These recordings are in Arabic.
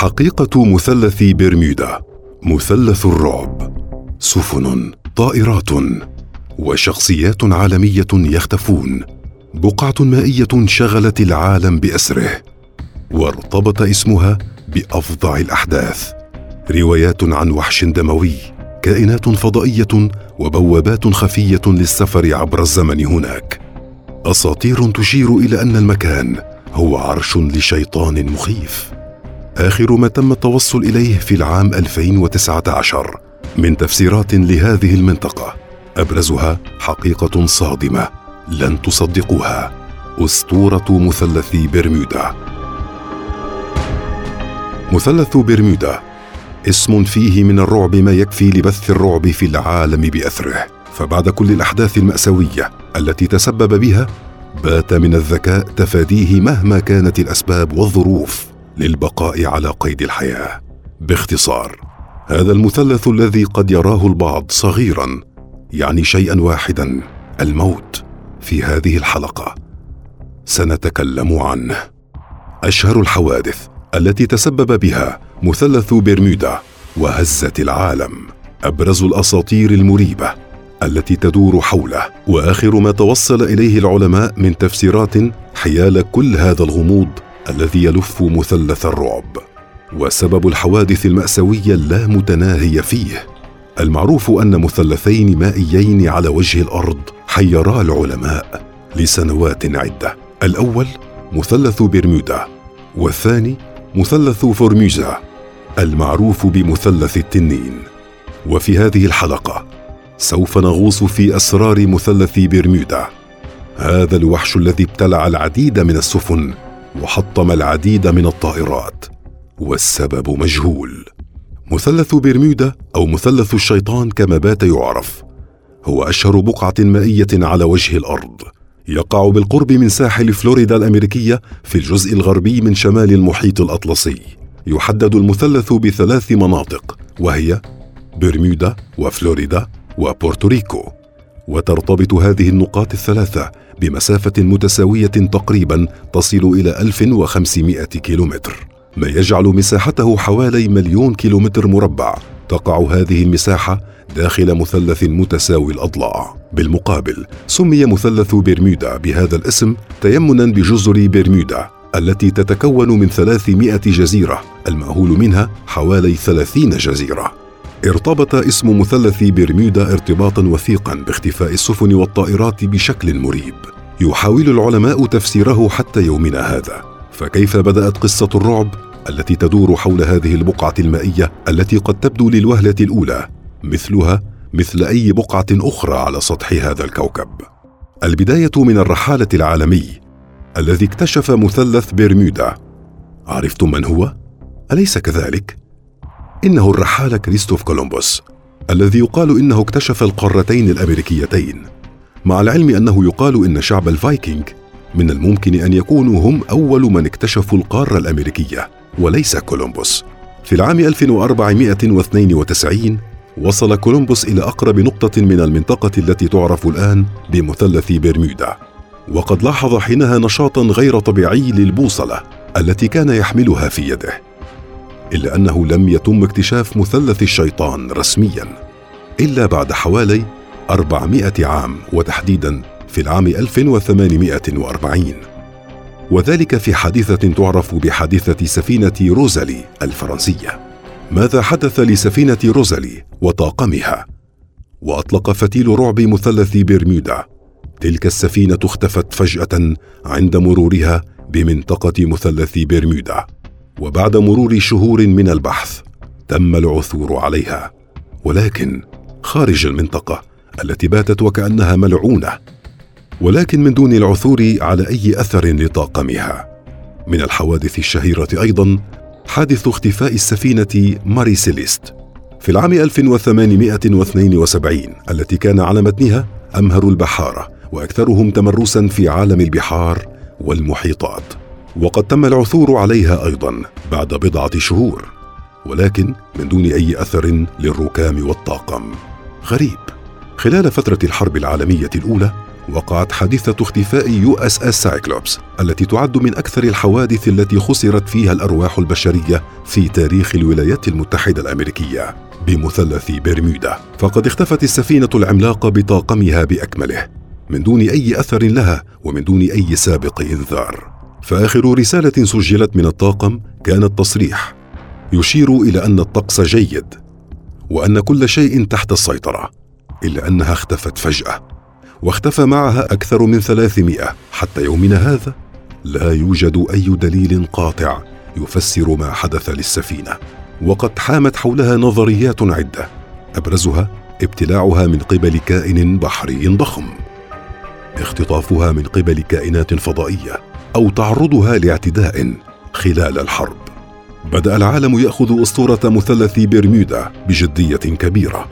حقيقة مثلث برمودا مثلث الرعب. سفن طائرات وشخصيات عالمية يختفون. بقعة مائية شغلت العالم بأسره وارتبط اسمها بأفظع الأحداث. روايات عن وحش دموي كائنات فضائية وبوابات خفية للسفر عبر الزمن هناك. أساطير تشير إلى أن المكان هو عرش لشيطان مخيف. آخر ما تم التوصل إليه في العام 2019 من تفسيرات لهذه المنطقة أبرزها حقيقة صادمة لن تصدقوها. أسطورة مثلث برمودا. مثلث برمودا اسم فيه من الرعب ما يكفي لبث الرعب في العالم بأثره. فبعد كل الأحداث المأساوية التي تسبب بها بات من الذكاء تفاديه مهما كانت الأسباب والظروف. للبقاء على قيد الحياة. باختصار هذا المثلث الذي قد يراه البعض صغيرا يعني شيئا واحدا الموت في هذه الحلقة. سنتكلم عنه. أشهر الحوادث التي تسبب بها مثلث برمودا وهزت العالم أبرز الأساطير المريبة التي تدور حوله. وآخر ما توصل إليه العلماء من تفسيرات حيال كل هذا الغموض الذي يلف مثلث الرعب وسبب الحوادث المأساوية اللامتناهي فيه. المعروف أن مثلثين مائيين على وجه الأرض حيرا العلماء لسنوات عدة. الأول مثلث برمودا والثاني مثلث فورميزا المعروف بمثلث التنين. وفي هذه الحلقة سوف نغوص في أسرار مثلث برمودا. هذا الوحش الذي ابتلع العديد من السفن وحطم العديد من الطائرات. والسبب مجهول. مثلث برمودا أو مثلث الشيطان كما بات يعرف. هو أشهر بقعة مائية على وجه الأرض. يقع بالقرب من ساحل فلوريدا الأمريكية في الجزء الغربي من شمال المحيط الأطلسي. يحدد المثلث بثلاث مناطق وهي برمودا وفلوريدا وبورتوريكو. وترتبط هذه النقاط الثلاثة بمسافة متساوية تقريبا تصل إلى 1500 كيلومتر. ما يجعل مساحته حوالي مليون كيلومتر مربع. تقع هذه المساحة داخل مثلث متساوي الأضلاع. بالمقابل سمي مثلث برمودا بهذا الاسم تيمنا بجزر برمودا التي تتكون من 300 جزيرة المأهول منها حوالي 30 جزيرة. ارتبط اسم مثلث برمودا ارتباطا وثيقا باختفاء السفن والطائرات بشكل مريب. يحاول العلماء تفسيره حتى يومنا هذا. فكيف بدأت قصة الرعب التي تدور حول هذه البقعة المائية التي قد تبدو للوهلة الأولى؟ مثلها مثل أي بقعة أخرى على سطح هذا الكوكب. البداية من الرحالة العالمي الذي اكتشف مثلث برمودا عرفتم من هو؟ أليس كذلك؟ إنه الرحاله كريستوف كولومبوس الذي يقال إنه اكتشف القارتين الأمريكيتين مع العلم أنه يقال إن شعب الفايكنج من الممكن أن يكونوا هم أول من اكتشفوا القارة الأمريكية وليس كولومبوس. في العام 1492 وصل كولومبوس إلى أقرب نقطة من المنطقة التي تعرف الآن بمثلث برمودا. وقد لاحظ حينها نشاطا غير طبيعي للبوصلة التي كان يحملها في يده. إلا أنه لم يتم اكتشاف مثلث الشيطان رسميا إلا بعد حوالي 400 عام وتحديدا في العام 1840 وذلك في حادثة تعرف بحادثة سفينة روزالي الفرنسية. ماذا حدث لسفينة روزالي وطاقمها؟ وأطلق فتيل رعب مثلث برمودا. تلك السفينة اختفت فجأة عند مرورها بمنطقة مثلث برمودا. وبعد مرور شهور من البحث تم العثور عليها ولكن خارج المنطقة التي باتت وكأنها ملعونة ولكن من دون العثور على أي أثر لطاقمها. من الحوادث الشهيرة أيضا حادث اختفاء السفينة ماري سيليست في العام 1872 التي كان على متنها أمهر البحارة وأكثرهم تمرسا في عالم البحار والمحيطات. وقد تم العثور عليها أيضا بعد بضعة شهور ولكن من دون أي أثر للركام والطاقم. غريب. خلال فترة الحرب العالمية الأولى وقعت حادثة اختفاء USS Cyclops التي تعد من أكثر الحوادث التي خسرت فيها الأرواح البشرية في تاريخ الولايات المتحدة الأمريكية. بمثلث برمودا فقد اختفت السفينة العملاقة بطاقمها بأكمله من دون أي أثر لها ومن دون أي سابق إنذار. فآخر رسالة سجلت من الطاقم كان التصريح. يشير إلى أن الطقس جيد وأن كل شيء تحت السيطرة إلا أنها اختفت فجأة واختفى معها أكثر من ثلاثمائة. حتى يومنا هذا لا يوجد أي دليل قاطع يفسر ما حدث للسفينة. وقد حامت حولها نظريات عدة أبرزها ابتلاعها من قبل كائن بحري ضخم. اختطافها من قبل كائنات فضائية. أو تعرضها لاعتداء خلال الحرب. بدأ العالم يأخذ أسطورة مثلث برمودا بجدية كبيرة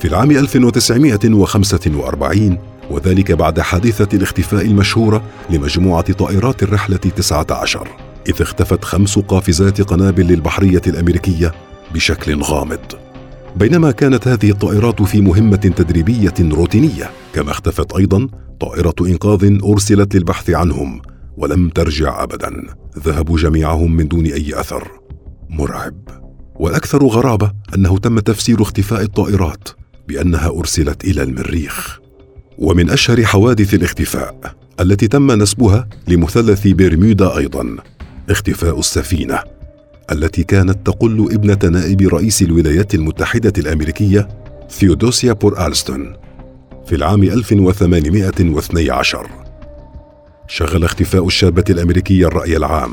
في العام 1945 وذلك بعد حادثة الاختفاء المشهورة لمجموعة طائرات الرحلة 19 إذ اختفت خمس قافزات قنابل البحرية الأمريكية بشكل غامض. بينما كانت هذه الطائرات في مهمة تدريبية روتينية كما اختفت أيضا طائرة إنقاذ أرسلت للبحث عنهم ولم ترجع أبدا. ذهبوا جميعهم من دون أي أثر. مرعب. والأكثر غرابة أنه تم تفسير اختفاء الطائرات بأنها أرسلت إلى المريخ. ومن أشهر حوادث الاختفاء التي تم نسبها لمثلث برمودا أيضا اختفاء السفينة التي كانت تقل ابنة نائب رئيس الولايات المتحدة الأمريكية ثيودوسيا بور ألستون في العام 1812 شغل اختفاء الشابة الأمريكية الرأي العام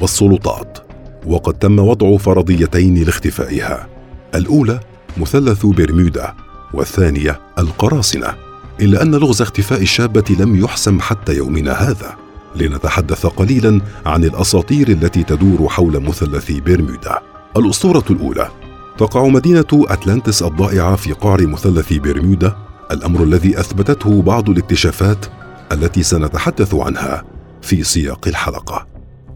والسلطات وقد تم وضع فرضيتين لاختفائها. الأولى مثلث برمودا والثانية القراصنة. إلا أن لغز اختفاء الشابة لم يحسم حتى يومنا هذا. لنتحدث قليلا عن الأساطير التي تدور حول مثلث برمودا. الأسطورة الأولى. تقع مدينة أتلانتس الضائعة في قعر مثلث برمودا. الأمر الذي أثبتته بعض الاكتشافات التي سنتحدث عنها في سياق الحلقة.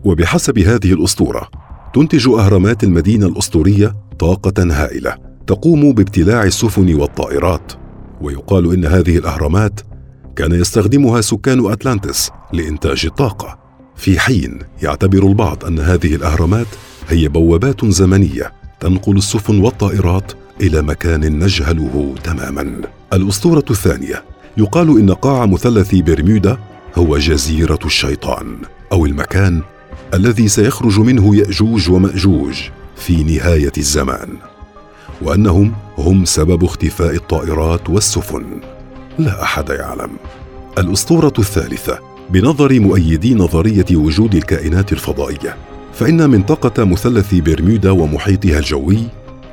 وبحسب هذه الأسطورة تنتج أهرامات المدينة الأسطورية طاقة هائلة تقوم بابتلاع السفن والطائرات. ويقال إن هذه الأهرامات كان يستخدمها سكان أتلانتس لإنتاج الطاقة. في حين يعتبر البعض أن هذه الأهرامات هي بوابات زمنية تنقل السفن والطائرات إلى مكان نجهله تماما. الأسطورة الثانية يقال إن قاع مثلث برمودا هو جزيرة الشيطان أو المكان الذي سيخرج منه يأجوج ومأجوج في نهاية الزمان وأنهم هم سبب اختفاء الطائرات والسفن. لا أحد يعلم. الأسطورة الثالثة بنظر مؤيدي نظرية وجود الكائنات الفضائية فإن منطقة مثلث برمودا ومحيطها الجوي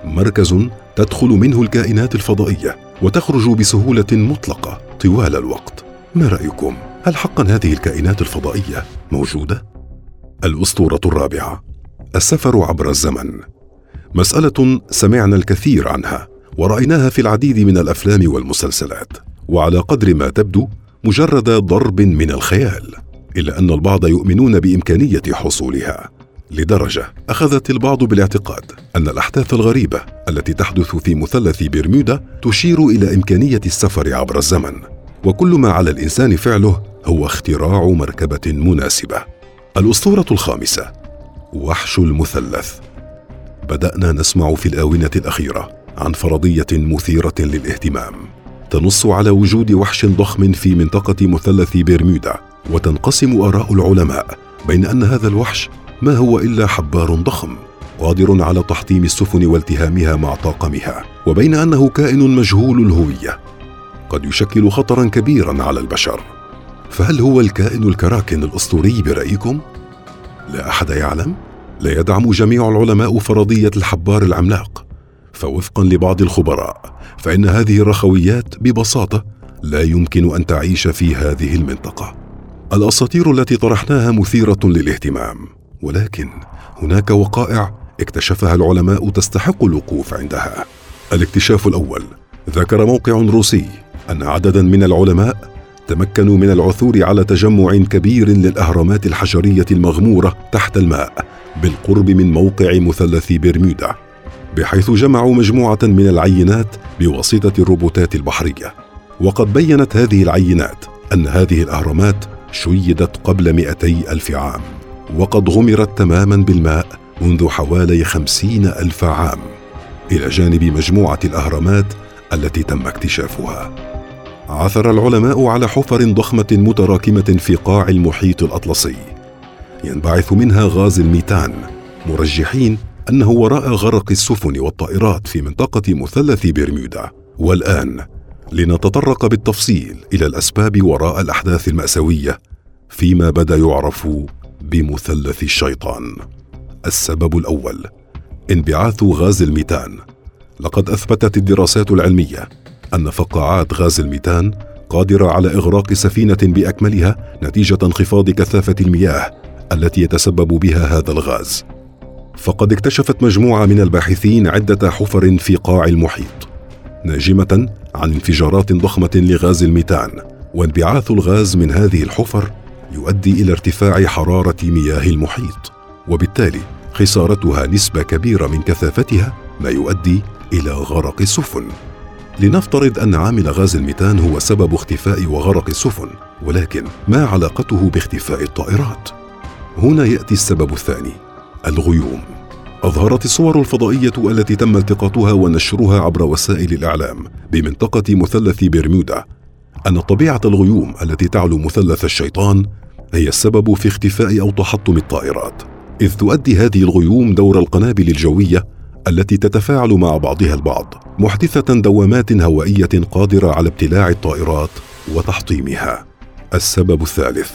مركز تدخل منه الكائنات الفضائية وتخرج بسهولة مطلقة. طوال الوقت. ما رأيكم؟ هل حقا هذه الكائنات الفضائية موجودة؟ الأسطورة الرابعة السفر عبر الزمن. مسألة سمعنا الكثير عنها ورأيناها في العديد من الأفلام والمسلسلات. وعلى قدر ما تبدو مجرد ضرب من الخيال إلا أن البعض يؤمنون بإمكانية حصولها. لدرجة أخذت البعض بالاعتقاد أن الأحداث الغريبة التي تحدث في مثلث برمودا تشير إلى إمكانية السفر عبر الزمن. وكل ما على الإنسان فعله هو اختراع مركبة مناسبة. الأسطورة الخامسة وحش المثلث. بدأنا نسمع في الآونة الأخيرة عن فرضية مثيرة للاهتمام. تنص على وجود وحش ضخم في منطقة مثلث برمودا وتنقسم آراء العلماء بين أن هذا الوحش ما هو إلا حبار ضخم قادر على تحطيم السفن والتهامها مع طاقمها وبين أنه كائن مجهول الهوية. قد يشكل خطرا كبيرا على البشر. فهل هو الكائن الكراكن الأسطوري برأيكم؟ لا أحد يعلم. لا يدعم جميع العلماء فرضية الحبار العملاق. فوفقا لبعض الخبراء فإن هذه الرخويات ببساطة لا يمكن أن تعيش في هذه المنطقة. الأساطير التي طرحناها مثيرة للاهتمام. ولكن هناك وقائع اكتشفها العلماء تستحق الوقوف عندها. الاكتشاف الأول ذكر موقع روسي أن عددا من العلماء تمكنوا من العثور على تجمع كبير للأهرامات الحجريه المغمورة تحت الماء بالقرب من موقع مثلث برمودا بحيث جمعوا مجموعة من العينات بواسطة الروبوتات البحرية. وقد بينت هذه العينات أن هذه الأهرامات شيدت قبل مئتي ألف عام وقد غمرت تماما بالماء منذ حوالي خمسين ألف عام إلى جانب مجموعة الأهرامات التي تم اكتشافها. عثر العلماء على حفر ضخمة متراكمة في قاع المحيط الأطلسي. ينبعث منها غاز الميتان مرجحين أنه وراء غرق السفن والطائرات في منطقة مثلث برمودا. والآن لنتطرق بالتفصيل إلى الأسباب وراء الأحداث المأساوية فيما بدأ يعرف بمثلث الشيطان. السبب الأول انبعاث غاز الميتان. لقد أثبتت الدراسات العلمية أن فقاعات غاز الميتان قادرة على إغراق سفينة بأكملها نتيجة انخفاض كثافة المياه التي يتسبب بها هذا الغاز. فقد اكتشفت مجموعة من الباحثين عدة حفر في قاع المحيط ناجمة عن انفجارات ضخمة لغاز الميتان وانبعاث الغاز من هذه الحفر يؤدي إلى ارتفاع حرارة مياه المحيط وبالتالي خسارتها نسبة كبيرة من كثافتها ما يؤدي إلى غرق السفن. لنفترض أن عامل غاز الميتان هو سبب اختفاء وغرق السفن ولكن ما علاقته باختفاء الطائرات؟ هنا يأتي السبب الثاني الغيوم. أظهرت الصور الفضائية التي تم التقاطها ونشرها عبر وسائل الإعلام بمنطقة مثلث برمودا أن طبيعة الغيوم التي تعلو مثلث الشيطان هي السبب في اختفاء أو تحطم الطائرات. إذ تؤدي هذه الغيوم دور القنابل الجوية التي تتفاعل مع بعضها البعض محدثة دوامات هوائية قادرة على ابتلاع الطائرات وتحطيمها. السبب الثالث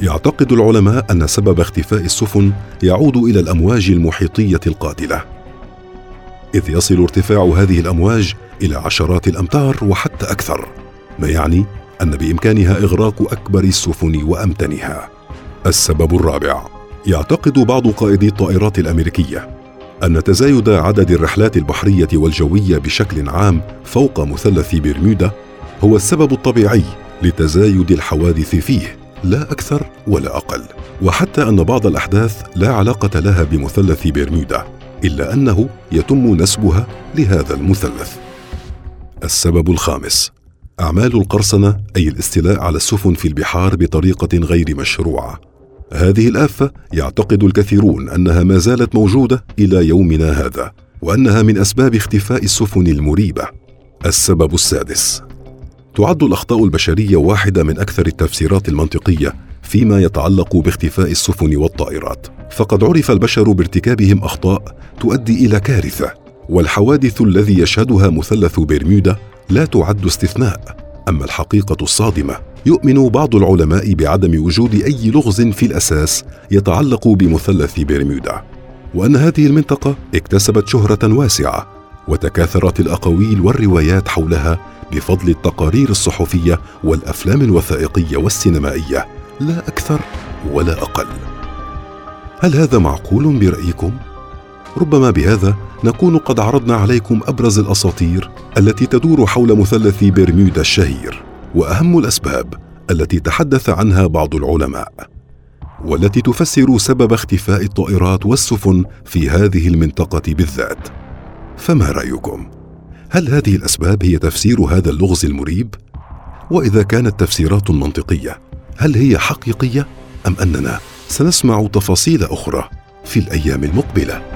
يعتقد العلماء أن سبب اختفاء السفن يعود إلى الأمواج المحيطية القاتله إذ يصل ارتفاع هذه الأمواج إلى عشرات الأمتار وحتى أكثر ما يعني أن بإمكانها إغراق أكبر السفن وأمتنها. السبب الرابع يعتقد بعض قائدي الطائرات الأمريكية أن تزايد عدد الرحلات البحرية والجوية بشكل عام فوق مثلث برمودا هو السبب الطبيعي لتزايد الحوادث فيه لا أكثر ولا أقل. وحتى أن بعض الأحداث لا علاقة لها بمثلث برمودا إلا أنه يتم نسبها لهذا المثلث. السبب الخامس أعمال القرصنة أي الاستيلاء على السفن في البحار بطريقة غير مشروعة. هذه الآفة يعتقد الكثيرون أنها ما زالت موجودة إلى يومنا هذا وأنها من أسباب اختفاء السفن المريبة. السبب السادس. تعد الأخطاء البشرية واحدة من أكثر التفسيرات المنطقية فيما يتعلق باختفاء السفن والطائرات. فقد عرف البشر بارتكابهم أخطاء تؤدي إلى كارثة والحوادث الذي يشهدها مثلث برمودا لا تعد استثناء. أما الحقيقة الصادمة يؤمن بعض العلماء بعدم وجود أي لغز في الأساس يتعلق بمثلث برمودا. وأن هذه المنطقة اكتسبت شهرة واسعة وتكاثرت الأقاويل والروايات حولها بفضل التقارير الصحفية والأفلام الوثائقية والسينمائية لا أكثر ولا أقل. هل هذا معقول برأيكم؟ ربما بهذا نكون قد عرضنا عليكم أبرز الأساطير التي تدور حول مثلث برمودا الشهير. وأهم الأسباب التي تحدث عنها بعض العلماء والتي تفسر سبب اختفاء الطائرات والسفن في هذه المنطقة بالذات. فما رأيكم؟ هل هذه الأسباب هي تفسير هذا اللغز المريب؟ وإذا كانت تفسيرات منطقية هل هي حقيقية أم أننا سنسمع تفاصيل أخرى في الأيام المقبلة؟